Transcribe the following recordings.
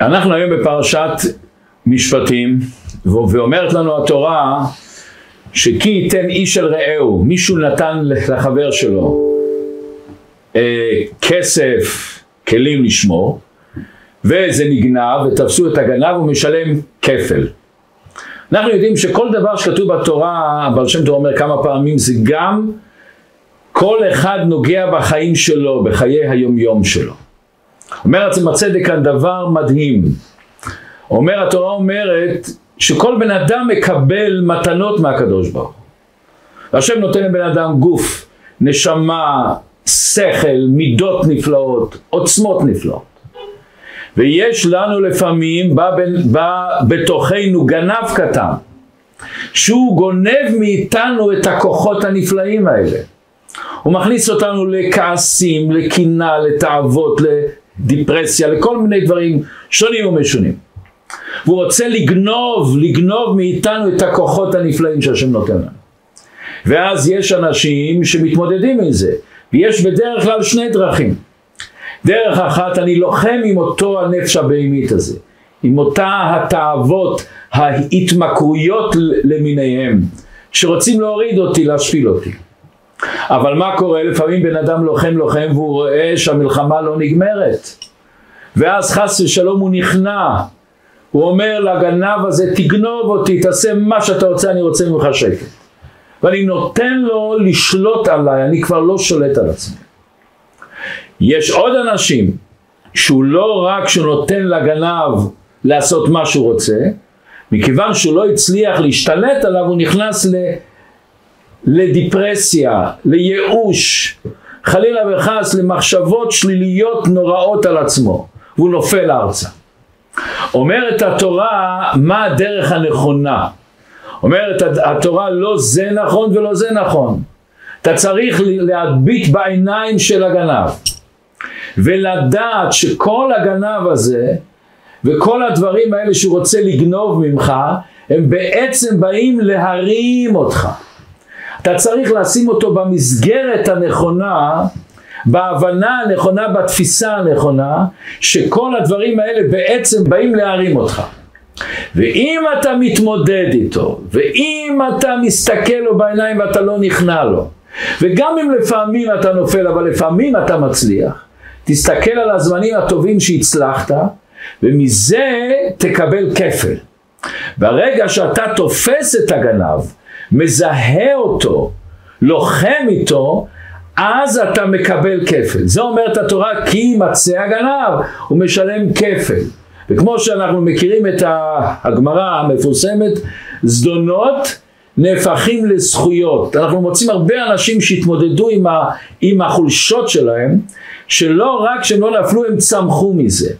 אנחנו היום בפרשת משפטים, ואומרת לנו התורה שכי ייתן איש אל רעהו, מישהו נתן לחבר שלו אה, כסף, כלים לשמור, וזה נגנב, ותפסו את הגנב, הוא משלם כפל. אנחנו יודעים שכל דבר שכתוב בתורה, הבעל שם טוב אומר כמה פעמים, זה גם כל אחד נוגע בחיים שלו, בחיי היומיום שלו. אומר עצם הצדק כאן דבר מדהים. אומר התורה אומרת שכל בן אדם מקבל מתנות מהקדוש ברוך הוא. והשם נותן לבן אדם גוף, נשמה, שכל, מידות נפלאות, עוצמות נפלאות. ויש לנו לפעמים, בא, בא בתוכנו גנב קטן, שהוא גונב מאיתנו את הכוחות הנפלאים האלה. הוא מכניס אותנו לכעסים, לקנאה, לתאוות, לדיפרסיה, לכל מיני דברים שונים ומשונים. והוא רוצה לגנוב, לגנוב מאיתנו את הכוחות הנפלאים שהשם נותן לנו. ואז יש אנשים שמתמודדים עם זה, ויש בדרך כלל שני דרכים. דרך אחת, אני לוחם עם אותו הנפש הבהמית הזה, עם אותה התאוות, ההתמכרויות למיניהם, שרוצים להוריד אותי, להשפיל אותי. אבל מה קורה? לפעמים בן אדם לוחם לוחם והוא רואה שהמלחמה לא נגמרת. ואז חס ושלום הוא נכנע. הוא אומר לגנב הזה, תגנוב אותי, תעשה מה שאתה רוצה, אני רוצה ממך שקט. ואני נותן לו לשלוט עליי, אני כבר לא שולט על עצמי. יש עוד אנשים שהוא לא רק שהוא נותן לגנב לעשות מה שהוא רוצה, מכיוון שהוא לא הצליח להשתלט עליו, הוא נכנס ל... לדיפרסיה, לייאוש, חלילה וחס למחשבות שליליות נוראות על עצמו, והוא נופל ארצה. אומרת התורה מה הדרך הנכונה. אומרת התורה לא זה נכון ולא זה נכון. אתה צריך להביט בעיניים של הגנב ולדעת שכל הגנב הזה וכל הדברים האלה שהוא רוצה לגנוב ממך הם בעצם באים להרים אותך. אתה צריך לשים אותו במסגרת הנכונה, בהבנה הנכונה, בתפיסה הנכונה, שכל הדברים האלה בעצם באים להרים אותך. ואם אתה מתמודד איתו, ואם אתה מסתכל לו בעיניים ואתה לא נכנע לו, וגם אם לפעמים אתה נופל, אבל לפעמים אתה מצליח, תסתכל על הזמנים הטובים שהצלחת, ומזה תקבל כפל. ברגע שאתה תופס את הגנב, מזהה אותו, לוחם איתו, אז אתה מקבל כפל. זה אומרת התורה, כי ימצא הגנב, הוא משלם כפל. וכמו שאנחנו מכירים את הגמרא המפורסמת, זדונות נהפכים לזכויות. אנחנו מוצאים הרבה אנשים שהתמודדו עם, ה, עם החולשות שלהם, שלא רק שהם לא נפלו, הם צמחו מזה.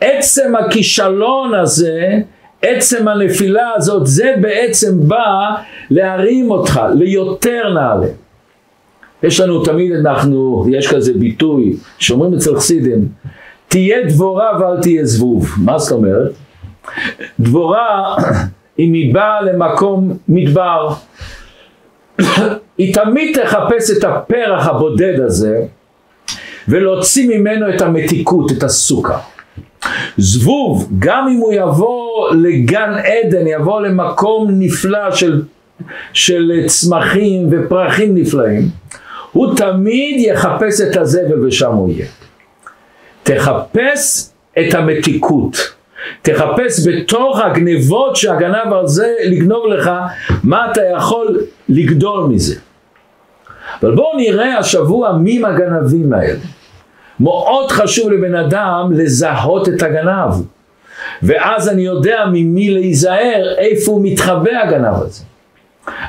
עצם הכישלון הזה עצם הנפילה הזאת, זה בעצם בא להרים אותך ליותר נעלה. יש לנו תמיד, אנחנו, יש כזה ביטוי שאומרים אצל חסידים, תהיה דבורה ואל תהיה זבוב. מה זאת אומרת? דבורה, אם היא באה למקום מדבר, היא תמיד תחפש את הפרח הבודד הזה ולהוציא ממנו את המתיקות, את הסוכר. זבוב, גם אם הוא יבוא לגן עדן, יבוא למקום נפלא של, של צמחים ופרחים נפלאים, הוא תמיד יחפש את הזבל ושם הוא יהיה. תחפש את המתיקות. תחפש בתוך הגנבות שהגנב הזה לגנוב לך, מה אתה יכול לגדול מזה. אבל בואו נראה השבוע מי הגנבים האלה. מאוד חשוב לבן אדם לזהות את הגנב. ואז אני יודע ממי להיזהר, איפה הוא מתחבא הגנב הזה.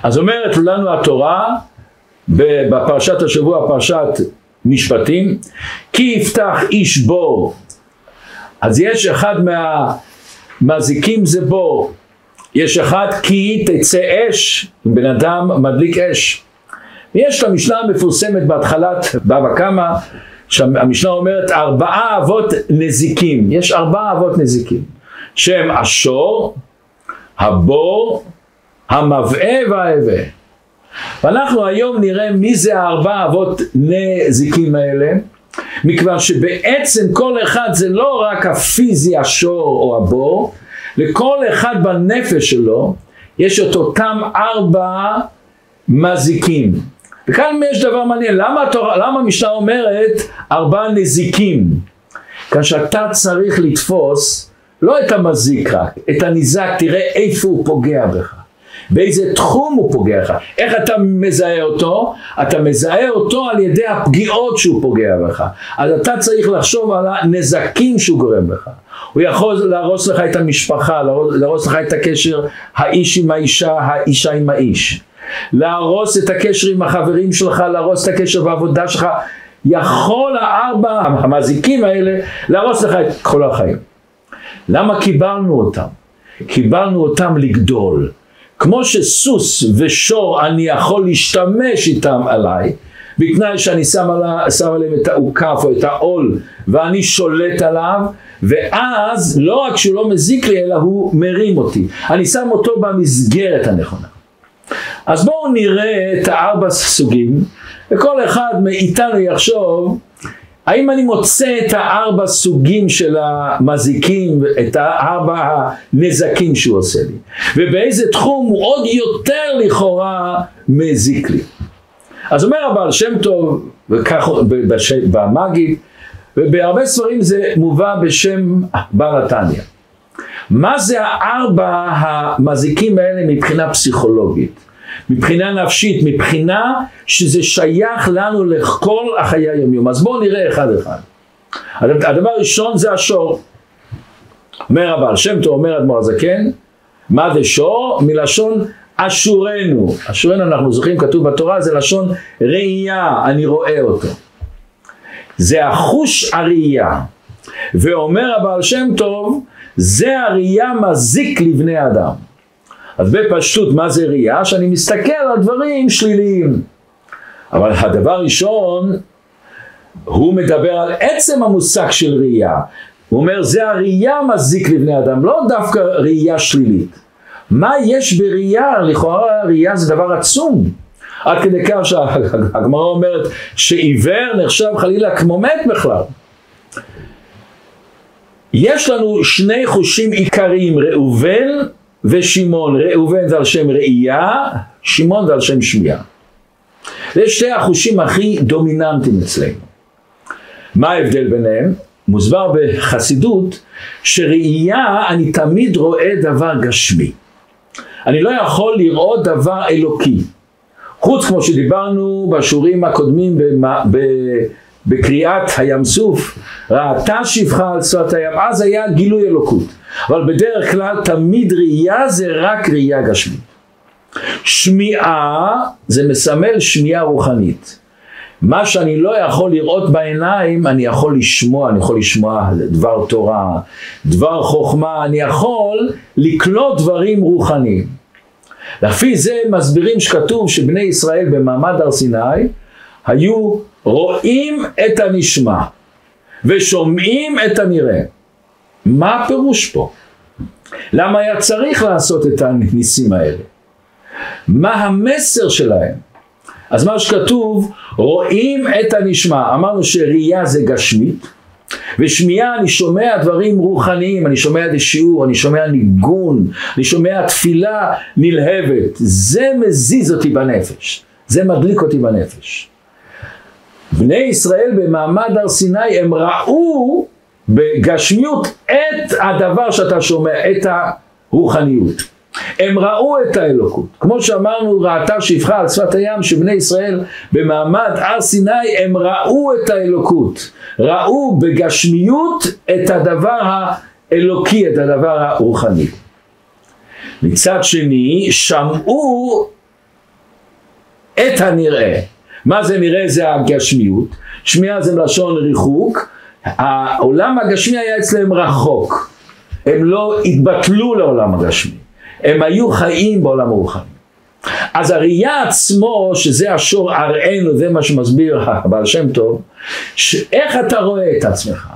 אז אומרת לנו התורה, בפרשת השבוע, פרשת משפטים, כי יפתח איש בור. אז יש אחד מהמזיקים זה בור. יש אחד כי תצא אש, בן אדם מדליק אש. ויש את המשנה המפורסמת בהתחלת בבא קמא, שהמשנה אומרת ארבעה אבות נזיקים, יש ארבעה אבות נזיקים, שהם השור, הבור, המבעה וההווה. ואנחנו היום נראה מי זה הארבעה אבות נזיקים האלה, מכיוון שבעצם כל אחד זה לא רק הפיזי השור או הבור, לכל אחד בנפש שלו יש את אותם ארבע מזיקים. וכאן יש דבר מעניין, למה, התורה, למה המשנה אומרת ארבע נזיקים? כאשר אתה צריך לתפוס לא את המזיק רק, את הניזק, תראה איפה הוא פוגע בך. באיזה תחום הוא פוגע לך. איך אתה מזהה אותו? אתה מזהה אותו על ידי הפגיעות שהוא פוגע בך. אז אתה צריך לחשוב על הנזקים שהוא גורם לך. הוא יכול להרוס לך את המשפחה, להרוס לך את הקשר האיש עם האישה, האישה עם האיש. להרוס את הקשר עם החברים שלך, להרוס את הקשר בעבודה שלך. יכול הארבע המזיקים האלה להרוס לך את כל החיים. למה קיבלנו אותם? קיבלנו אותם לגדול. כמו שסוס ושור אני יכול להשתמש איתם עליי, בתנאי שאני שם, עלה, שם עליהם את האוכף או את העול ואני שולט עליו ואז לא רק שהוא לא מזיק לי אלא הוא מרים אותי. אני שם אותו במסגרת הנכונה. אז בואו נראה את הארבע סוגים וכל אחד מאיתנו יחשוב האם אני מוצא את הארבע סוגים של המזיקים, את הארבע הנזקים שהוא עושה לי, ובאיזה תחום הוא עוד יותר לכאורה מזיק לי. אז אומר הבעל שם טוב, וכך במגיד, ובהרבה ספרים זה מובא בשם בעל התניא. מה זה הארבע המזיקים האלה מבחינה פסיכולוגית? מבחינה נפשית, מבחינה שזה שייך לנו לכל החיי היומיום. אז בואו נראה אחד אחד. הדבר הראשון זה השור. אומר הבעל שם טוב, אומר אדמו"ר הזקן, מה זה שור? מלשון אשורנו. אשורנו אנחנו זוכרים, כתוב בתורה, זה לשון ראייה, אני רואה אותו. זה החוש הראייה. ואומר הבעל שם טוב, זה הראייה מזיק לבני אדם. אז בפשטות מה זה ראייה? שאני מסתכל על דברים שליליים. אבל הדבר הראשון, הוא מדבר על עצם המושג של ראייה. הוא אומר זה הראייה מזיק לבני אדם, לא דווקא ראייה שלילית. מה יש בראייה? לכאורה ראייה זה דבר עצום. עד כדי כך שהגמרא אומרת שעיוור נחשב חלילה כמו מת בכלל. יש לנו שני חושים עיקריים, ראובן ושמעון, ראובן זה על שם ראייה, שמעון זה על שם שמיעה. זה שתי החושים הכי דומיננטיים אצלנו. מה ההבדל ביניהם? מוסבר בחסידות שראייה אני תמיד רואה דבר גשמי. אני לא יכול לראות דבר אלוקי. חוץ כמו שדיברנו בשיעורים הקודמים בקריאת הים סוף, ראתה שפחה על שפת הים, אז היה גילוי אלוקות. אבל בדרך כלל תמיד ראייה זה רק ראייה גשמית. שמיעה זה מסמל שמיעה רוחנית. מה שאני לא יכול לראות בעיניים, אני יכול לשמוע, אני יכול לשמוע דבר תורה, דבר חוכמה, אני יכול לקלוט דברים רוחניים. לפי זה מסבירים שכתוב שבני ישראל במעמד הר סיני היו רואים את הנשמע ושומעים את הנראה. מה הפירוש פה? למה היה צריך לעשות את הניסים האלה? מה המסר שלהם? אז מה שכתוב, רואים את הנשמע. אמרנו שראייה זה גשמית, ושמיעה אני שומע דברים רוחניים, אני שומע את השיעור, אני שומע ניגון, אני שומע תפילה נלהבת. זה מזיז אותי בנפש, זה מדליק אותי בנפש. בני ישראל במעמד הר סיני הם ראו בגשמיות את הדבר שאתה שומע, את הרוחניות. הם ראו את האלוקות. כמו שאמרנו, ראתה שפחה על שפת הים שבני ישראל במעמד הר סיני הם ראו את האלוקות. ראו בגשמיות את הדבר האלוקי, את הדבר הרוחני. מצד שני, שמעו את הנראה. מה זה נראה? זה הגשמיות. שמיעה זה מלשון ריחוק. העולם הגשמי היה אצלם רחוק. הם לא התבטלו לעולם הגשמי. הם היו חיים בעולם הרוחני. אז הראייה עצמו, שזה השור אראנו, זה מה שמסביר הבעל שם טוב, שאיך אתה רואה את עצמך?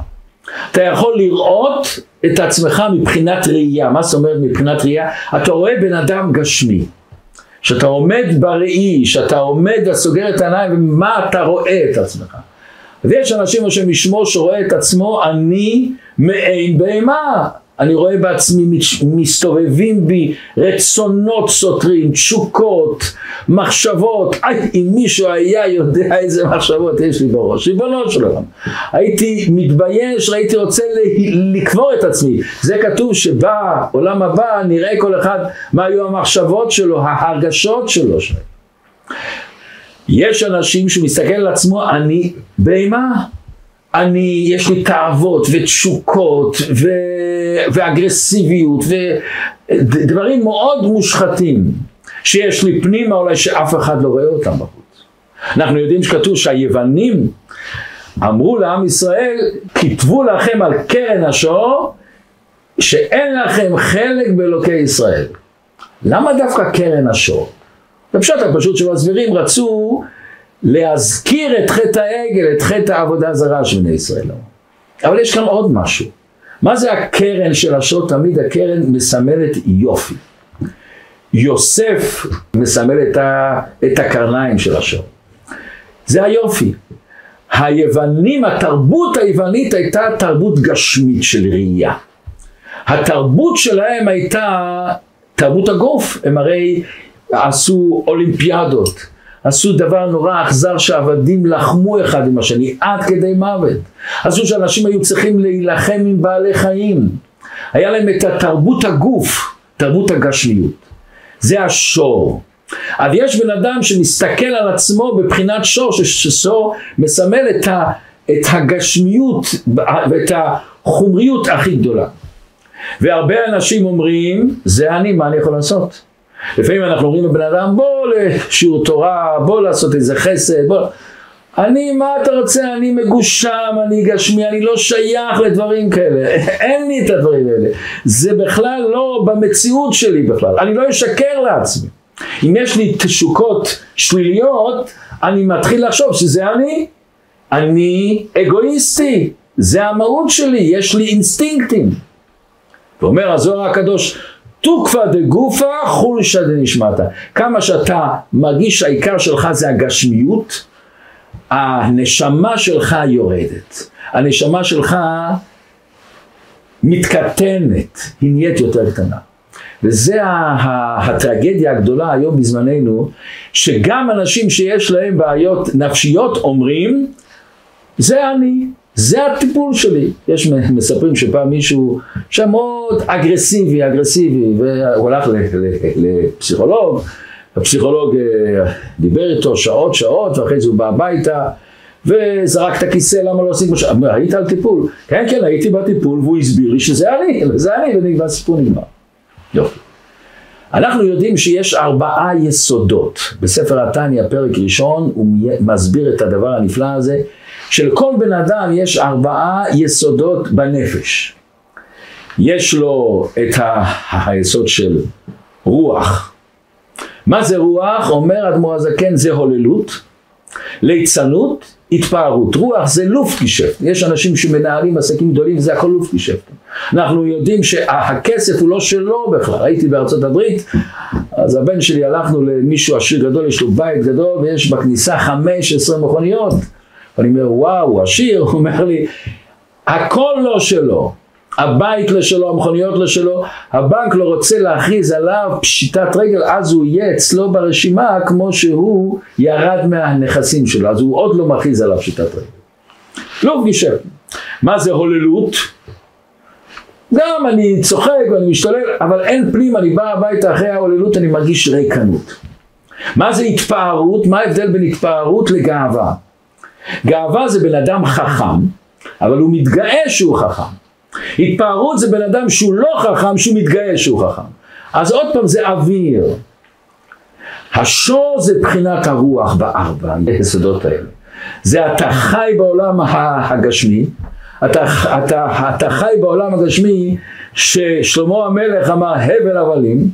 אתה יכול לראות את עצמך מבחינת ראייה. מה זאת אומרת מבחינת ראייה? אתה רואה בן אדם גשמי. שאתה עומד בראי, שאתה עומד וסוגר את העיניים, ומה אתה רואה את עצמך? ויש אנשים השם ישמור שרואה את עצמו אני מעין בהמה אני רואה בעצמי מסתובבים בי רצונות סותרים, תשוקות, מחשבות. אם מישהו היה יודע איזה מחשבות יש לי בראש, ריבונו של עולם. הייתי מתבייש, הייתי רוצה לקבור את עצמי. זה כתוב שבעולם הבא נראה כל אחד מה היו המחשבות שלו, ההרגשות שלו. יש אנשים שמסתכל על עצמו, אני בהמה. אני, יש לי תאוות ותשוקות ו... ואגרסיביות ודברים מאוד מושחתים שיש לי פנימה אולי שאף אחד לא רואה אותם בחוץ. אנחנו יודעים שכתוב שהיוונים אמרו לעם ישראל, כתבו לכם על קרן השור שאין לכם חלק באלוקי ישראל. למה דווקא קרן השור? פשוט, פשוט שמסבירים רצו להזכיר את חטא העגל, את חטא העבודה הזרה של בני ישראל. אבל יש כאן עוד משהו. מה זה הקרן של השור? תמיד הקרן מסמלת יופי. יוסף מסמל את, ה, את הקרניים של השור. זה היופי. היוונים, התרבות היוונית הייתה תרבות גשמית של ראייה. התרבות שלהם הייתה תרבות הגוף, הם הרי עשו אולימפיאדות, עשו דבר נורא אכזר שעבדים לחמו אחד עם השני עד כדי מוות. עשו שאנשים היו צריכים להילחם עם בעלי חיים. היה להם את התרבות הגוף, תרבות הגשמיות. זה השור. אז יש בן אדם שמסתכל על עצמו בבחינת שור, ששור מסמל את, ה, את הגשמיות ואת החומריות הכי גדולה. והרבה אנשים אומרים, זה אני, מה אני יכול לעשות? לפעמים אנחנו אומרים לבן אדם בוא לשיעור תורה, בוא לעשות איזה חסד, בוא... אני, מה אתה רוצה? אני מגושם, אני גשמי, אני לא שייך לדברים כאלה. אין לי את הדברים האלה. זה בכלל לא במציאות שלי בכלל. אני לא אשקר לעצמי. אם יש לי תשוקות שליליות, אני מתחיל לחשוב שזה אני. אני אגואיסטי. זה המהות שלי, יש לי אינסטינקטים. ואומר הזוהר הקדוש, תוקפא דגופא חולשא דנשמטא. כמה שאתה מרגיש שהעיקר שלך זה הגשמיות, הנשמה שלך יורדת. הנשמה שלך מתקטנת, היא נהיית יותר קטנה. וזה הטרגדיה הגדולה היום בזמננו, שגם אנשים שיש להם בעיות נפשיות אומרים, זה אני, זה הטיפול שלי. יש מספרים שפעם מישהו שם מאוד אגרסיבי, אגרסיבי, והוא הלך לפסיכולוג, הפסיכולוג אה, דיבר איתו שעות שעות, ואחרי זה הוא בא הביתה, וזרק את הכיסא, למה לא עושים ש... היית על טיפול? כן, כן, הייתי בטיפול, והוא הסביר לי שזה אני, זה אני, והסיפור נגמר. יופי. אנחנו יודעים שיש ארבעה יסודות. בספר התניא, פרק ראשון, הוא מסביר את הדבר הנפלא הזה. שלכל בן אדם יש ארבעה יסודות בנפש. יש לו את ה- היסוד של רוח. מה זה רוח? אומר אדמו"ר הזקן זה הוללות, ליצנות, התפארות. רוח זה לופטישפט. יש אנשים שמנהלים עסקים גדולים וזה הכל לופטישפט. אנחנו יודעים שהכסף הוא לא שלו בכלל. הייתי בארצות הברית, אז הבן שלי הלכנו למישהו עשיר גדול, יש לו בית גדול ויש בכניסה 15 מכוניות. ואני אומר, וואו, עשיר, הוא אומר לי, הכל לא שלו. הבית לא שלו, המכוניות לא שלו, הבנק לא רוצה להכריז עליו פשיטת רגל, אז הוא יהיה אצלו ברשימה כמו שהוא ירד מהנכסים שלו, אז הוא עוד לא מכריז עליו פשיטת רגל. לא פגישה. מה זה הוללות? גם אני צוחק ואני משתולל, אבל אין פנים, אני בא הביתה אחרי ההוללות, אני מרגיש ריקנות. מה זה התפארות? מה ההבדל בין התפארות לגאווה? גאווה זה בן אדם חכם, אבל הוא מתגאה שהוא חכם. התפארות זה בן אדם שהוא לא חכם, שהוא מתגאה שהוא חכם. אז עוד פעם זה אוויר. השור זה בחינת הרוח בארבע, היסודות האלה. זה אתה חי בעולם הגשמי, אתה, אתה, אתה חי בעולם הגשמי ששלמה המלך אמר הבל הבלים,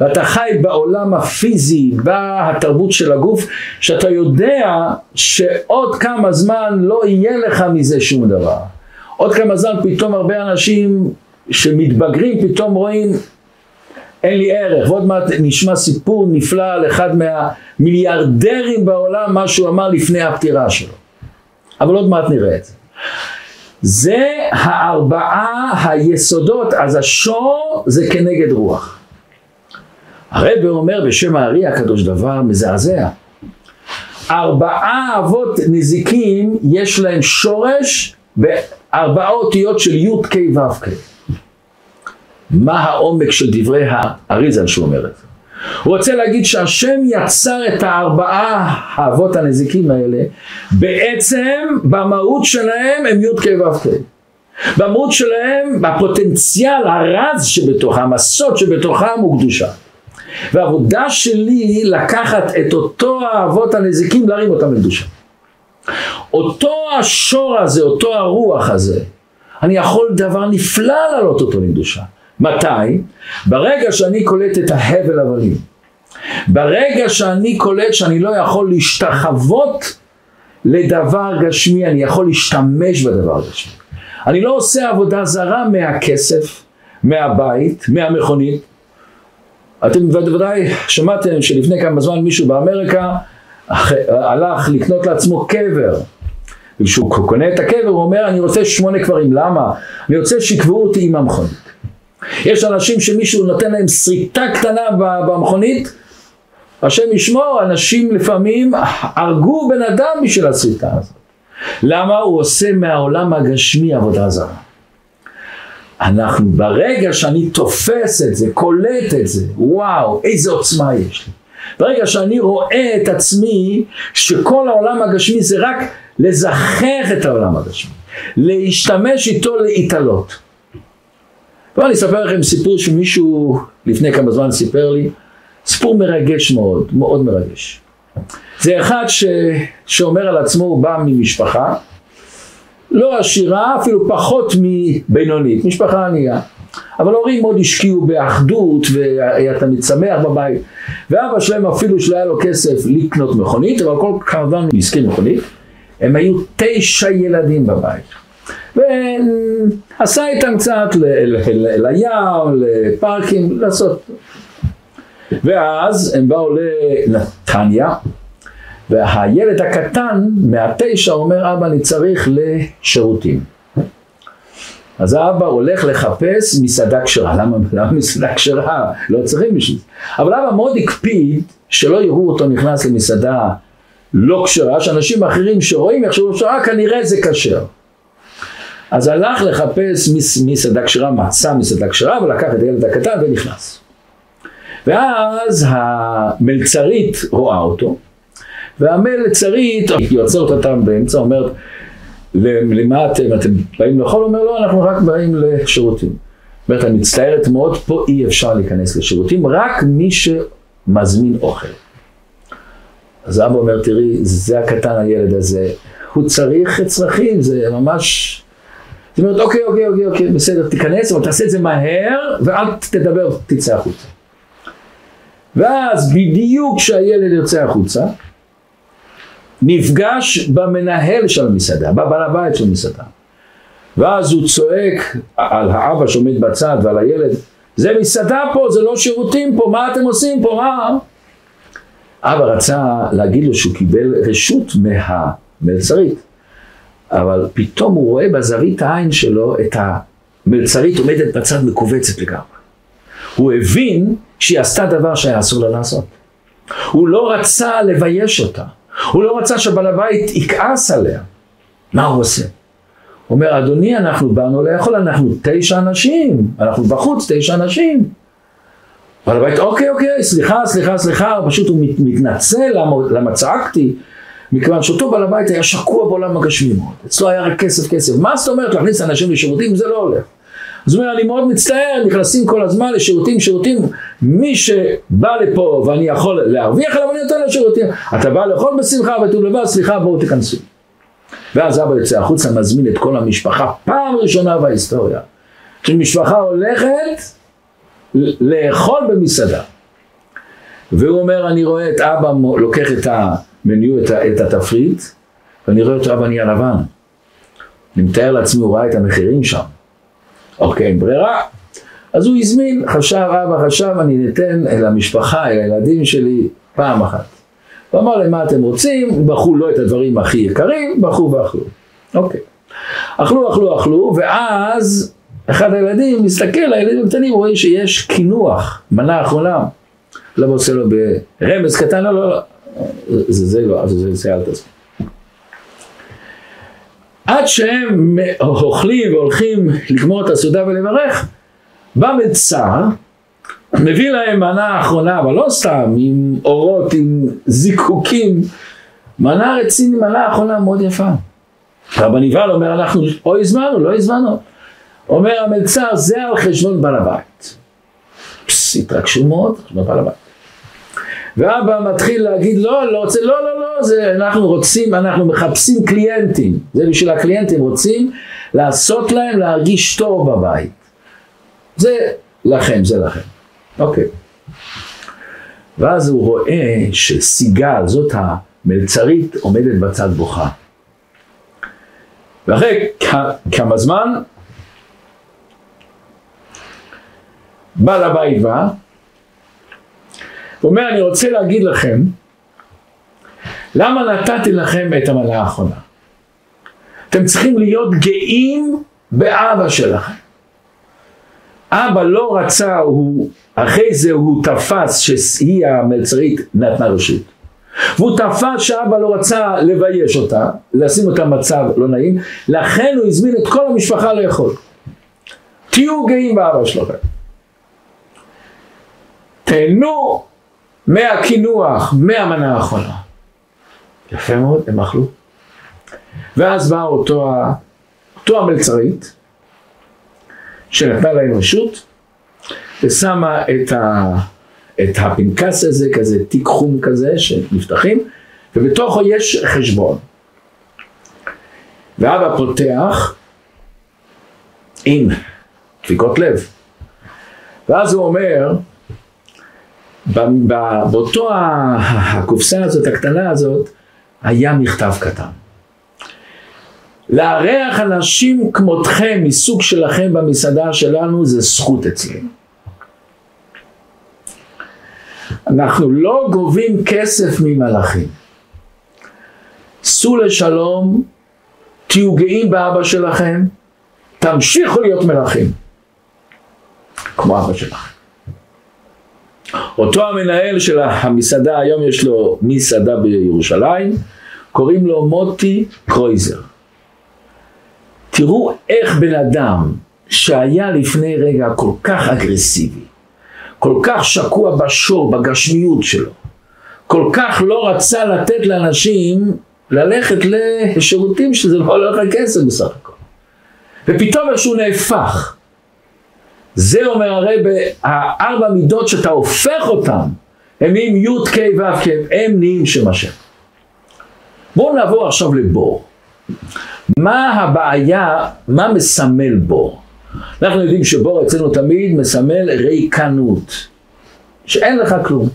ואתה חי בעולם הפיזי, בתרבות של הגוף, שאתה יודע שעוד כמה זמן לא יהיה לך מזה שום דבר. עוד כמה זמן פתאום הרבה אנשים שמתבגרים פתאום רואים אין לי ערך, ועוד מעט נשמע סיפור נפלא על אחד מהמיליארדרים בעולם, מה שהוא אמר לפני הפטירה שלו. אבל עוד מעט נראה את זה. זה הארבעה היסודות, אז השור זה כנגד רוח. הרב אומר בשם הארי הקדוש דבר מזעזע. ארבעה אבות נזיקים יש להם שורש בארבעה אותיות של י' כ'. מה העומק של דברי האריזל שהוא אומר את זה? הוא רוצה להגיד שהשם יצר את הארבעה האבות הנזיקים האלה, בעצם במהות שלהם הם י' כ' ו'. במהות שלהם, בפוטנציאל הרז שבתוכם, הסוד שבתוכם הוא קדושה. והעבודה שלי לקחת את אותו האבות הנזיקים להרים אותם לקדושה. אותו השור הזה, אותו הרוח הזה, אני יכול דבר נפלא להעלות אותו לקדושה. מתי? ברגע שאני קולט את ההבל הבלים. ברגע שאני קולט שאני לא יכול להשתחוות לדבר גשמי, אני יכול להשתמש בדבר הגשמי. אני לא עושה עבודה זרה מהכסף, מהבית, מהמכונית. אתם בוודאי שמעתם שלפני כמה זמן מישהו באמריקה הלך לקנות לעצמו קבר. וכשהוא קונה את הקבר הוא אומר אני רוצה שמונה קברים, למה? אני רוצה שיקבעו אותי עם המכונית. יש אנשים שמישהו נותן להם שריטה קטנה במכונית, השם ישמור, אנשים לפעמים הרגו בן אדם בשביל השריטה הזאת. למה? הוא עושה מהעולם הגשמי עבודה זרה. אנחנו, ברגע שאני תופס את זה, קולט את זה, וואו, איזה עוצמה יש לי. ברגע שאני רואה את עצמי, שכל העולם הגשמי זה רק לזכח את העולם הגשמי, להשתמש איתו להתעלות. בואו אני אספר לכם סיפור שמישהו לפני כמה זמן סיפר לי, סיפור מרגש מאוד, מאוד מרגש. זה אחד ש... שאומר על עצמו, הוא בא ממשפחה, לא עשירה, אפילו פחות מבינונית, משפחה ענייה. אבל ההורים מאוד השקיעו באחדות והיה תמיד שמח בבית ואבא שלהם אפילו שלא היה לו כסף לקנות מכונית אבל כל כמובן הוא מכונית הם היו תשע ילדים בבית ועשה איתם קצת לים, לפארקים, לעשות. ואז הם באו לנתניה, והילד הקטן מהתשע אומר, אבא, אני צריך לשירותים. אז האבא הולך לחפש מסעדה כשרה. למה, למה מסעדה כשרה? לא צריכים בשביל זה. אבל אבא מאוד הקפיד שלא יראו אותו נכנס למסעדה לא כשרה, שאנשים אחרים שרואים יחשבו שרה כנראה זה כשר. אז הלך לחפש מסעדה כשרה, מצא מסעדה כשרה ולקח את הילד הקטן ונכנס. ואז המלצרית רואה אותו, והמלצרית היא עוצרת אותם באמצע, אומרת, למה אתם, אתם באים לאכול? אומר, לא, אנחנו רק באים לשירותים. אומרת, אני מצטערת מאוד, פה אי אפשר להיכנס לשירותים, רק מי שמזמין אוכל. אז אבא אומר, תראי, זה הקטן הילד הזה, הוא צריך צרכים, זה ממש זאת אומרת, אוקיי, אוקיי, אוקיי, אוקיי, בסדר, תיכנס, אבל תעשה את זה מהר, ואל תדבר, תצא החוצה. ואז בדיוק כשהילד יוצא החוצה, נפגש במנהל של המסעדה, בבעל הבית של המסעדה. ואז הוא צועק על האבא שעומד בצד ועל הילד, זה מסעדה פה, זה לא שירותים פה, מה אתם עושים פה, מה? אבא רצה להגיד לו שהוא קיבל רשות מהמלצרית. אבל פתאום הוא רואה בזווית העין שלו את המלצרית עומדת בצד מכווצת לגמרי. הוא הבין שהיא עשתה דבר שהיה אסור לה לעשות. הוא לא רצה לבייש אותה. הוא לא רצה שבעל הבית יכעס עליה. מה הוא עושה? הוא אומר, אדוני, אנחנו באנו לאכול, אנחנו תשע אנשים, אנחנו בחוץ תשע אנשים. בעל הבית, אוקיי, אוקיי, סליחה, סליחה, סליחה, פשוט הוא מתנצל למה, למה צעקתי, מכיוון שאותו בעל הבית היה שקוע בעולם הגשמי מאוד. אצלו היה רק כסף כסף. מה זאת אומרת להכניס אנשים לשירותים? זה לא הולך. אז הוא אומר, אני מאוד מצטער, נכנסים כל הזמן לשירותים, שירותים, מי שבא לפה ואני יכול להרוויח עליו, אני נותן לו שירותים. אתה בא לאכול בשמחה וטוב לבד, סליחה, בואו תיכנסו. ואז אבא יוצא החוצה, מזמין את כל המשפחה, פעם ראשונה בהיסטוריה, שמשפחה הולכת לאכול במסעדה. והוא אומר, אני רואה את אבא לוקח את ה... מניו את, את התפריט, ואני רואה אותו אבא נהיה לבן. אני מתאר לעצמי, הוא ראה את המחירים שם. אוקיי, ברירה. אז הוא הזמין, חשב, אבא חשב, אני ניתן למשפחה, אל הילדים שלי, פעם אחת. הוא אמר להם מה אתם רוצים, בחרו לא את הדברים הכי יקרים, בחרו ואכלו. אוקיי. אכלו, אכלו, אכלו, ואז אחד הילדים מסתכל, הילדים הקטנים רואים שיש קינוח, מנה אחרונה. לא עושה לו ברמז קטן, לא, לא, לא. זה זה לא, זה זה אל תעשו. עד שהם אוכלים והולכים לגמור את הסעודה ולברך, בא מצר, מביא להם מנה אחרונה, אבל לא סתם, עם אורות, עם זיקוקים, מנה רצינית, מנה אחרונה מאוד יפה. רבן יבל אומר, אנחנו או הזמנו, לא הזמנו. אומר המלצר, זה על חשבון בעל הבית. פס, התרגשו מאוד, חשבון בעל הבית. ואבא מתחיל להגיד, לא, לא רוצה, לא, לא, לא, זה, אנחנו רוצים, אנחנו מחפשים קליינטים. זה בשביל הקליינטים, רוצים לעשות להם להרגיש טוב בבית. זה לכם, זה לכם. אוקיי. ואז הוא רואה שסיגל, זאת המלצרית, עומדת בצד בוכה. ואחרי כמה זמן, בעל הבית בא, הוא אומר, אני רוצה להגיד לכם, למה נתתי לכם את המנה האחרונה? אתם צריכים להיות גאים באבא שלכם. אבא לא רצה, הוא, אחרי זה הוא תפס שהיא המלצרית נתנה רשות. והוא תפס שאבא לא רצה לבייש אותה, לשים אותה במצב לא נעים, לכן הוא הזמין את כל המשפחה לאכול. תהיו גאים באבא שלכם. תהנו מהקינוח, מהמנה האחרונה. יפה מאוד, הם אכלו. ואז בא אותו, אותו המלצרית, שנתנה להם רשות, ושמה את, ה, את הפנקס הזה, כזה תיק חום כזה, שנפתחים, ובתוכו יש חשבון. ואבא פותח עם דפיקות לב. ואז הוא אומר, באותו הקופסה הזאת, הקטנה הזאת, היה מכתב קטן. לארח אנשים כמותכם, מסוג שלכם במסעדה שלנו, זה זכות אצלנו. אנחנו לא גובים כסף ממלאכים. סעו לשלום, תהיו גאים באבא שלכם, תמשיכו להיות מלכים, כמו אבא שלכם. אותו המנהל של המסעדה, היום יש לו מסעדה בירושלים, קוראים לו מוטי קרויזר. תראו איך בן אדם שהיה לפני רגע כל כך אגרסיבי, כל כך שקוע בשור, בגשמיות שלו, כל כך לא רצה לתת לאנשים ללכת לשירותים שזה לא עולה לך כסף בסך הכל. ופתאום איכשהו נהפך. זה אומר הרי בארבע מידות שאתה הופך אותם, הם נהיים י' ק' ו' ק', הם נהיים שם השם. בואו נעבור עכשיו לבור. מה הבעיה, מה מסמל בור? אנחנו יודעים שבור אצלנו תמיד מסמל ריקנות, שאין לך כלום.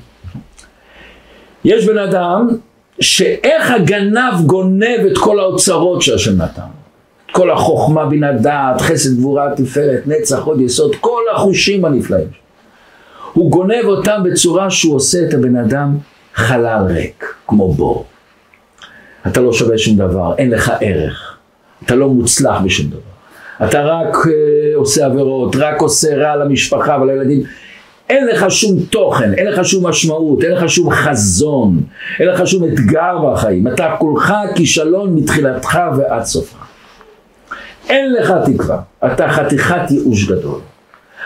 יש בן אדם שאיך הגנב גונב את כל האוצרות שהשם נתן. כל החוכמה, בינה דעת, חסד גבורה, תפארת, נצח, עוד יסוד, כל החושים הנפלאים. הוא גונב אותם בצורה שהוא עושה את הבן אדם חלל ריק, כמו בור. אתה לא שווה שום דבר, אין לך ערך. אתה לא מוצלח בשום דבר. אתה רק uh, עושה עבירות, רק עושה רע למשפחה ולילדים. אין לך שום תוכן, אין לך שום משמעות, אין לך שום חזון, אין לך שום אתגר בחיים. אתה כולך כישלון מתחילתך ועד סופך. אין לך תקווה, אתה חתיכת ייאוש גדול.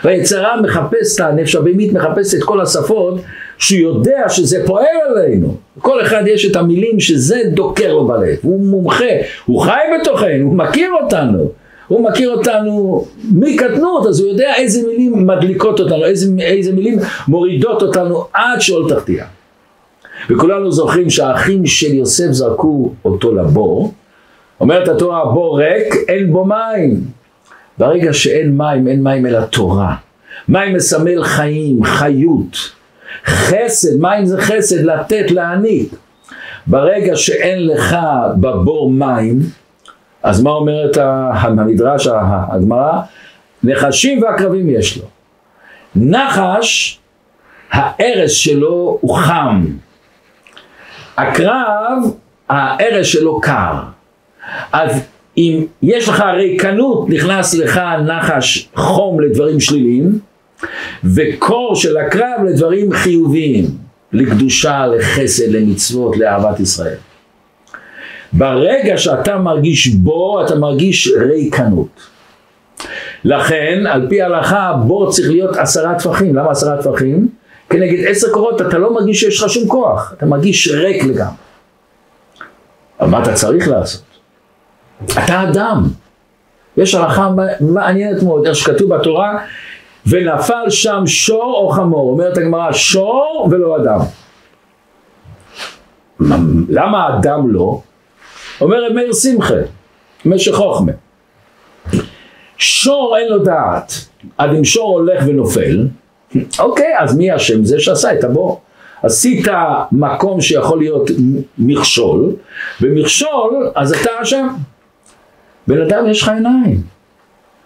והיצרה מחפש את הנפש הבהמית, מחפש את כל השפות, שהוא יודע שזה פועל עלינו. כל אחד יש את המילים שזה דוקר לו בלב, הוא מומחה, הוא חי בתוכנו, הוא מכיר אותנו. הוא מכיר אותנו מקטנות, אז הוא יודע איזה מילים מדליקות אותנו, איזה, איזה מילים מורידות אותנו עד שאול תחתיה. וכולנו זוכרים שהאחים של יוסף זרקו אותו לבור, אומרת התורה, בור ריק, אין בו מים. ברגע שאין מים, אין מים אלא תורה. מים מסמל חיים, חיות. חסד, מים זה חסד, לתת, להעניק. ברגע שאין לך בבור מים, אז מה אומרת המדרש, הגמרא? נחשים ועקרבים יש לו. נחש, הארס שלו הוא חם. הקרב, הארץ שלו קר. אז אם יש לך ריקנות, נכנס לך נחש חום לדברים שליליים, וקור של הקרב לדברים חיוביים, לקדושה, לחסד, למצוות, לאהבת ישראל. ברגע שאתה מרגיש בור, אתה מרגיש ריקנות. לכן, על פי ההלכה, בור צריך להיות עשרה טפחים. למה עשרה טפחים? כנגד עשר קורות אתה לא מרגיש שיש לך שום כוח, אתה מרגיש ריק לגמרי. אבל מה אתה צריך לעשות? אתה אדם. יש הלכה מעניינת מאוד, איך שכתוב בתורה, ונפל שם שור או חמור. אומרת הגמרא, שור ולא אדם. למה אדם לא? אומר מאיר שמחה, משך חוכמה. שור אין לו דעת, אז אם שור הולך ונופל, אוקיי, אז מי אשם? זה שעשה את הבור. עשית מקום שיכול להיות מכשול, במכשול אז אתה אשם. בן אדם יש לך עיניים.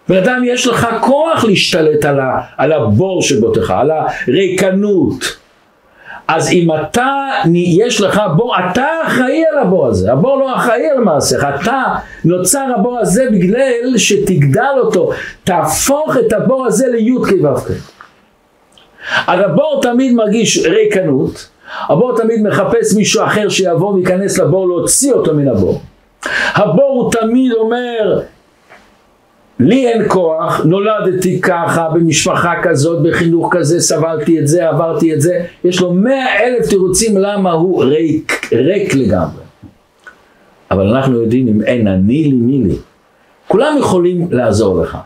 בן אדם יש לך כוח להשתלט על, ה, על הבור שבותך, על הריקנות. אז אם אתה, יש לך בור, אתה אחראי על הבור הזה, הבור לא אחראי על מעשיך, אתה נוצר הבור הזה בגלל שתגדל אותו, תהפוך את הבור הזה לי"ק ו"ק. אז הבור תמיד מרגיש ריקנות, הבור תמיד מחפש מישהו אחר שיבוא וייכנס לבור להוציא אותו מן הבור. הבור הוא תמיד אומר לי אין כוח, נולדתי ככה, במשפחה כזאת, בחינוך כזה, סבלתי את זה, עברתי את זה. יש לו מאה אלף תירוצים למה הוא ריק, ריק לגמרי. אבל אנחנו יודעים אם אין אני לי מי לי. כולם יכולים לעזור לך,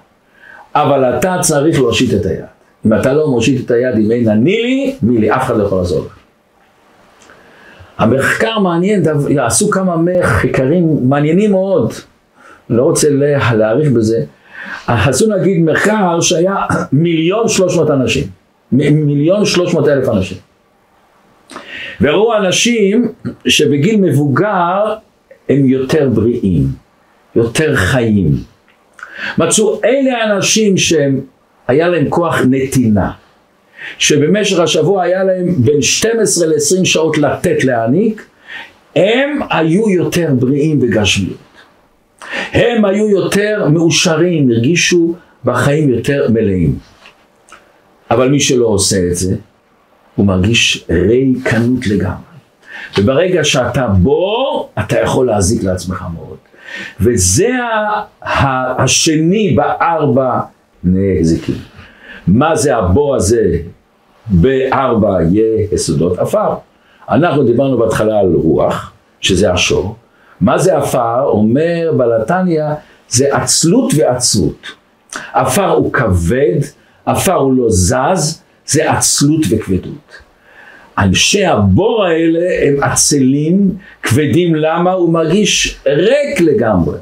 אבל אתה צריך להושיט את היד. אם אתה לא מושיט את היד אם אין אני לי, מי לי, אף אחד לא יכול לעזור לך. המחקר מעניין, עשו כמה מחקרים מעניינים מאוד, לא רוצה להאריך בזה, עשו נגיד מחקר שהיה מיליון שלוש מאות אנשים, מיליון שלוש מאות אלף אנשים. וראו אנשים שבגיל מבוגר הם יותר בריאים, יותר חיים. מצאו אלה האנשים שהם, היה להם כוח נתינה, שבמשך השבוע היה להם בין 12 ל-20 שעות לתת להעניק, הם היו יותר בריאים בגשמיות. הם היו יותר מאושרים, הרגישו בחיים יותר מלאים. אבל מי שלא עושה את זה, הוא מרגיש ריקנות לגמרי. וברגע שאתה בור, אתה יכול להזיק לעצמך מאוד. וזה השני בארבע נזיקים. מה זה הבור הזה בארבע יסודות עפר? אנחנו דיברנו בהתחלה על רוח, שזה השור, מה זה עפר? אומר בלתניא, זה עצלות ועצבות. עפר הוא כבד, עפר הוא לא זז, זה עצלות וכבדות. אנשי הבור האלה הם עצלים, כבדים, למה? הוא מרגיש ריק לגמרי.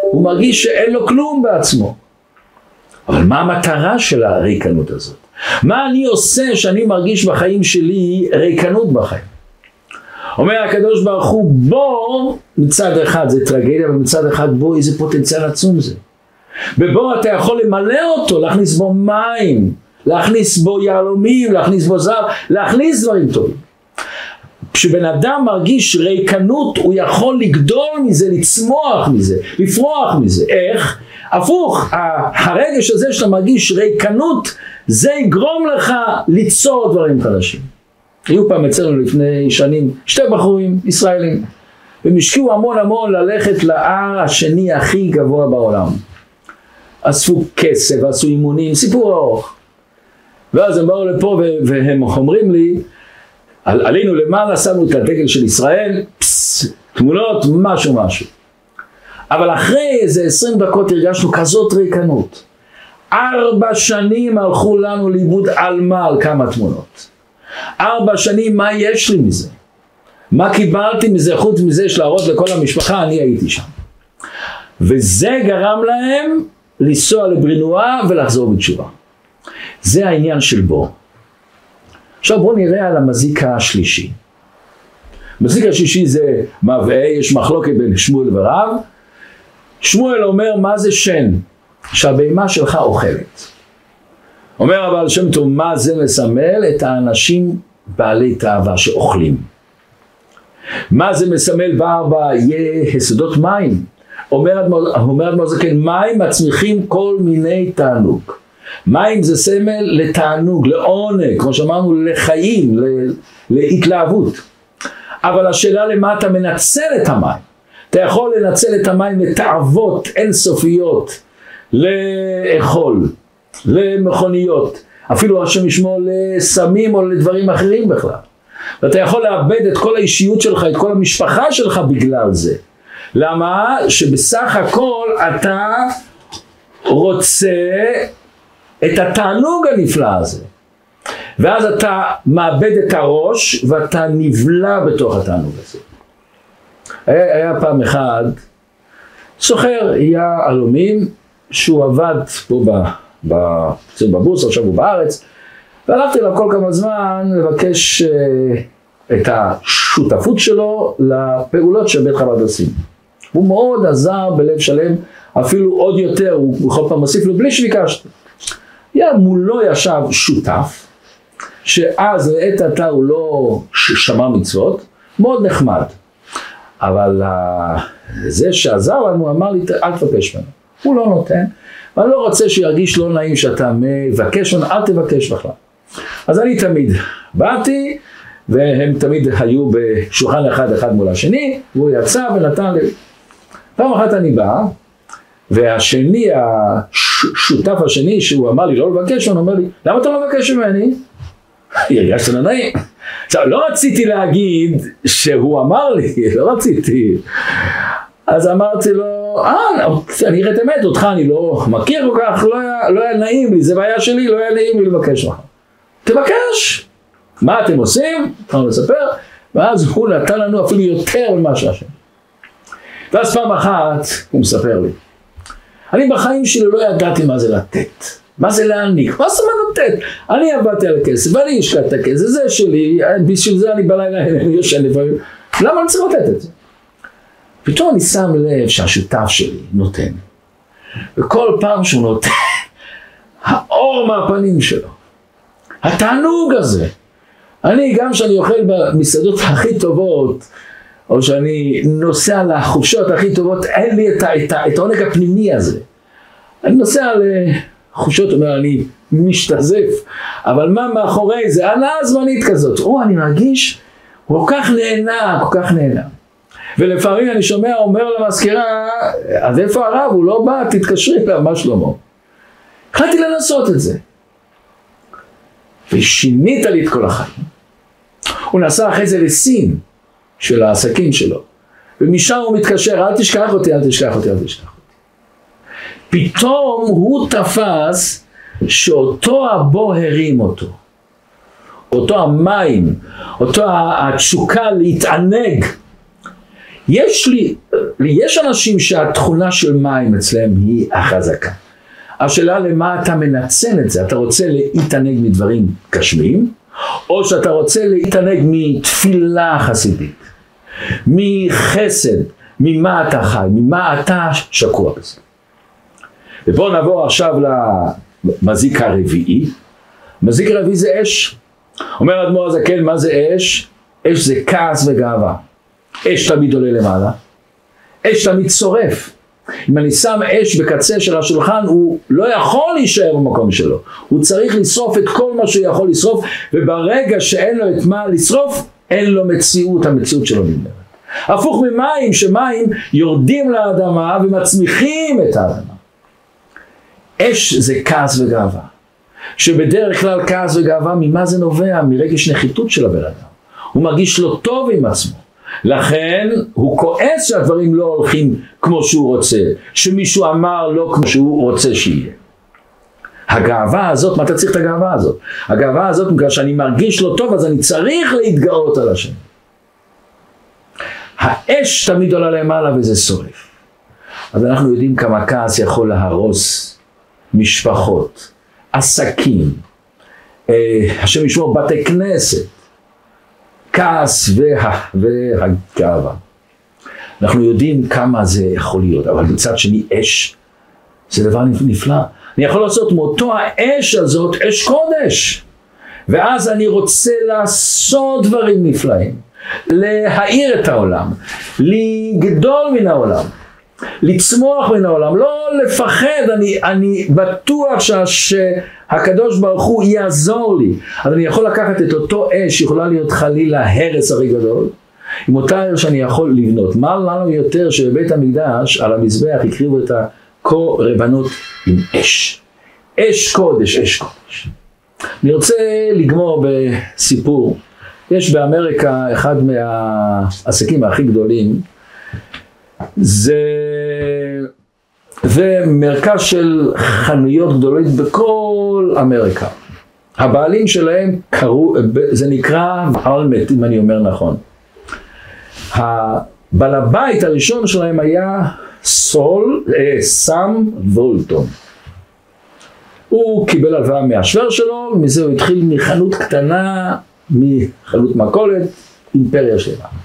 הוא מרגיש שאין לו כלום בעצמו. אבל מה המטרה של הריקנות הזאת? מה אני עושה שאני מרגיש בחיים שלי ריקנות בחיים? אומר הקדוש ברוך הוא בור, מצד אחד זה טרגדיה, ומצד אחד בור איזה פוטנציאל עצום זה. בבור אתה יכול למלא אותו, להכניס בו מים, להכניס בו יהלומים, להכניס בו זר, להכניס דברים טובים. כשבן אדם מרגיש ריקנות, הוא יכול לגדול מזה, לצמוח מזה, לפרוח מזה. איך? הפוך, הרגש הזה שאתה מרגיש ריקנות, זה יגרום לך ליצור דברים חדשים. היו פעם אצלנו לפני שנים שתי בחורים ישראלים והם השקיעו המון המון ללכת להר השני הכי גבוה בעולם. אספו כסף, עשו אימונים, סיפור ארוך. ואז הם באו לפה והם אומרים לי, על, עלינו למעלה, שמו את הדגל של ישראל, פס, תמונות, משהו משהו. אבל אחרי איזה עשרים דקות הרגשנו כזאת ריקנות. ארבע שנים הלכו לנו לאיבוד על מה על כמה תמונות. ארבע שנים, מה יש לי מזה? מה קיבלתי מזה חוץ מזה של להראות לכל המשפחה, אני הייתי שם. וזה גרם להם לנסוע לברינואה ולחזור בתשובה. זה העניין של בו. עכשיו בואו נראה על המזיק השלישי. המזיק השלישי זה מבעה, יש מחלוקת בין שמואל ורב. שמואל אומר מה זה שן? שהבהמה שלך אוכלת. אומר הבעל שם טוב, מה זה מסמל? את האנשים בעלי תאווה שאוכלים. מה זה מסמל בארבע? יסודות מים. אומר אדמו"ר זקן, מים מצמיחים כל מיני תענוג. מים זה סמל לתענוג, לעונג, כמו שאמרנו, לחיים, להתלהבות. אבל השאלה למה אתה מנצל את המים. אתה יכול לנצל את המים לתאוות אינסופיות, לאכול, למכוניות, אפילו השם ישמור לסמים או לדברים אחרים בכלל. ואתה יכול לאבד את כל האישיות שלך, את כל המשפחה שלך בגלל זה. למה? שבסך הכל אתה רוצה את התענוג הנפלא הזה. ואז אתה מאבד את הראש ואתה נבלע בתוך התענוג הזה. היה, היה פעם אחד סוחר, היה עלומים, שהוא עבד פה בבורסה, עכשיו הוא בארץ, והלכתי אליו כל כמה זמן לבקש uh, את השותפות שלו לפעולות שבית חב"ד עושים. הוא מאוד עזר בלב שלם, אפילו עוד יותר, הוא בכל פעם מוסיף לו בלי שביקשתי. מולו ישב שותף, שאז לעת עתה הוא לא שמע מצוות, מאוד נחמד. אבל זה שעזר לנו אמר לי, אל תבקש ממנו. הוא לא נותן, ואני לא רוצה שירגיש לא נעים שאתה מבקש אל תבקש בכלל. אז אני תמיד באתי, והם תמיד היו בשולחן אחד אחד מול השני, והוא יצא ונתן לי. פעם אחת אני בא, והשני, השותף השני, שהוא אמר לי לא לבקש, הוא אומר לי, למה אתה לא מבקש ממני? הרגשת לא נעים. עכשיו, לא רציתי להגיד שהוא אמר לי, לא רציתי. אז אמרתי לו, אה, אני אראה את האמת, אותך אני לא מכיר כל כך, לא היה, לא היה נעים לי, זה בעיה שלי, לא היה נעים לי לבקש לך. תבקש. מה אתם עושים? התחלנו לספר, ואז הוא נתן לנו אפילו יותר ממה שהשם. ואז פעם אחת הוא מספר לי, אני בחיים שלי לא ידעתי מה זה לתת. מה זה להעניק? מה זאת אומרת לתת? אני עבדתי על הכסף, ואני השקעתי את הכסף, זה שלי, בשביל זה אני בלילה אני יושן לפעמים. למה אני צריך לתת את זה? פתאום אני שם לב שהשותף שלי נותן. וכל פעם שהוא נותן, האור מהפנים שלו, התענוג הזה. אני, גם כשאני אוכל במסעדות הכי טובות, או שאני נוסע לחופשות הכי טובות, אין לי את העונג הפנימי הזה. אני נוסע לחופשות, אומר, אני משתזף, אבל מה מאחורי זה? הנאה זמנית כזאת. או, אני מרגיש, כל כך נהנה, כל כך נהנה. ולפעמים אני שומע, אומר למזכירה, אז איפה הרב? הוא לא בא, תתקשרי אליו, מה שלמה? החלטתי לנסות את זה. ושינית לי את כל החיים. הוא נסע אחרי זה לסין של העסקים שלו, ומשם הוא מתקשר, אל תשכח אותי, אל תשכח אותי, אל תשכח אותי. פתאום הוא תפס שאותו הבור הרים אותו. אותו המים, אותו התשוקה להתענג. יש לי, יש אנשים שהתכונה של מים אצלם היא החזקה. השאלה למה אתה מנצל את זה, אתה רוצה להתענג מדברים גשמיים, או שאתה רוצה להתענג מתפילה חסידית, מחסד, ממה אתה חי, ממה אתה שקוע בזה. ובואו נעבור עכשיו למזיק הרביעי. מזיק הרביעי זה אש. אומר אדמו"ר הזקן, מה זה אש? אש זה כעס וגאווה. אש תמיד עולה למעלה, אש תמיד שורף. אם אני שם אש בקצה של השולחן, הוא לא יכול להישאר במקום שלו. הוא צריך לשרוף את כל מה שהוא יכול לשרוף, וברגע שאין לו את מה לשרוף, אין לו מציאות, המציאות שלו נגמרת. הפוך ממים, שמים יורדים לאדמה ומצמיחים את האדמה. אש זה כעס וגאווה. שבדרך כלל כעס וגאווה, ממה זה נובע? מרגש נחיתות של הבן אדם. הוא מרגיש לא טוב עם עצמו. לכן הוא כועס שהדברים לא הולכים כמו שהוא רוצה, שמישהו אמר לא כמו שהוא רוצה שיהיה. הגאווה הזאת, מה אתה צריך את הגאווה הזאת? הגאווה הזאת בגלל שאני מרגיש לא טוב אז אני צריך להתגאות על השם. האש תמיד עולה למעלה וזה שורף. אז אנחנו יודעים כמה כעס יכול להרוס משפחות, עסקים, אה, השם ישמור בתי כנסת, הכעס וה, והגאווה. אנחנו יודעים כמה זה יכול להיות, אבל מצד שני אש זה דבר נפלא. אני יכול לעשות מאותו האש הזאת אש קודש. ואז אני רוצה לעשות דברים נפלאים. להאיר את העולם, לגדול מן העולם, לצמוח מן העולם, לא לפחד, אני, אני בטוח שה, שהקדוש ברוך הוא יעזור לי. אז אני יכול לקחת את אותו אש, יכולה להיות חלילה הרס הכי גדול, עם אותה אש אני יכול לבנות. מה לנו יותר שבבית המקדש, על המזבח, הקריבו את הקורבנות עם אש. אש קודש, אש קודש. אני רוצה לגמור בסיפור. יש באמריקה אחד מהעסקים הכי גדולים, זה, זה מרכז של חנויות גדולות בכל אמריקה. הבעלים שלהם קראו, זה נקרא אלמט, אם אני אומר נכון. הבעל הבית הראשון שלהם היה סול, אה, סם וולטון. הוא קיבל הלוואה מהשוור שלו, ומזה הוא התחיל מחנות קטנה, מחנות מכולת, אימפריה שלמה.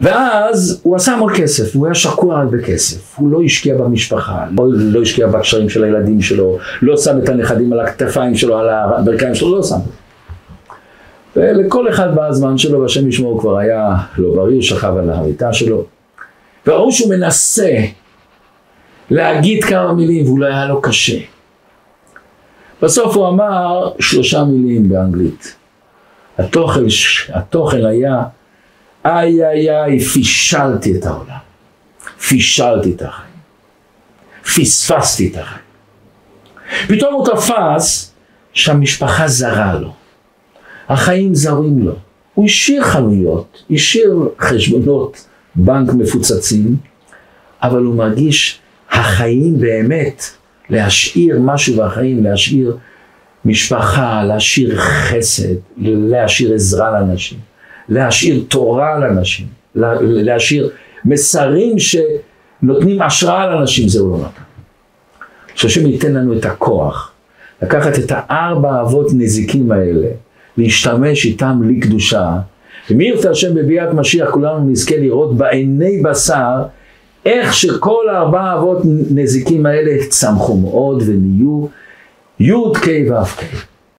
ואז הוא עשה המון כסף, הוא היה שקוע רק בכסף, הוא לא השקיע במשפחה, לא, לא השקיע בקשרים של הילדים שלו, לא שם את הנכדים על הכתפיים שלו, על הברכיים שלו, לא שם. ולכל אחד בא הזמן שלו, והשם ישמעו, הוא כבר היה לא בריא, שכב על המיטה שלו. וראו שהוא מנסה להגיד כמה מילים, ואולי היה לו קשה. בסוף הוא אמר שלושה מילים באנגלית. התוכן, התוכן היה, איי איי איי, פישלתי את העולם. פישלתי את החיים. פספסתי את החיים. פתאום הוא תפס שהמשפחה זרה לו. החיים זרים לו. הוא השאיר חנויות, השאיר חשבונות בנק מפוצצים, אבל הוא מרגיש החיים באמת, להשאיר משהו בחיים, להשאיר משפחה, להשאיר חסד, להשאיר עזרה לאנשים, להשאיר תורה לאנשים, להשאיר מסרים שנותנים השראה לאנשים, זה הוא לא נתן. שהשם ייתן לנו את הכוח לקחת את הארבע אבות נזיקים האלה, להשתמש איתם לקדושה, ומי ירצה השם בביאת משיח כולנו נזכה לראות בעיני בשר איך שכל הארבעה אבות נזיקים האלה צמחו מאוד ונהיו י' כ' ו' כ'.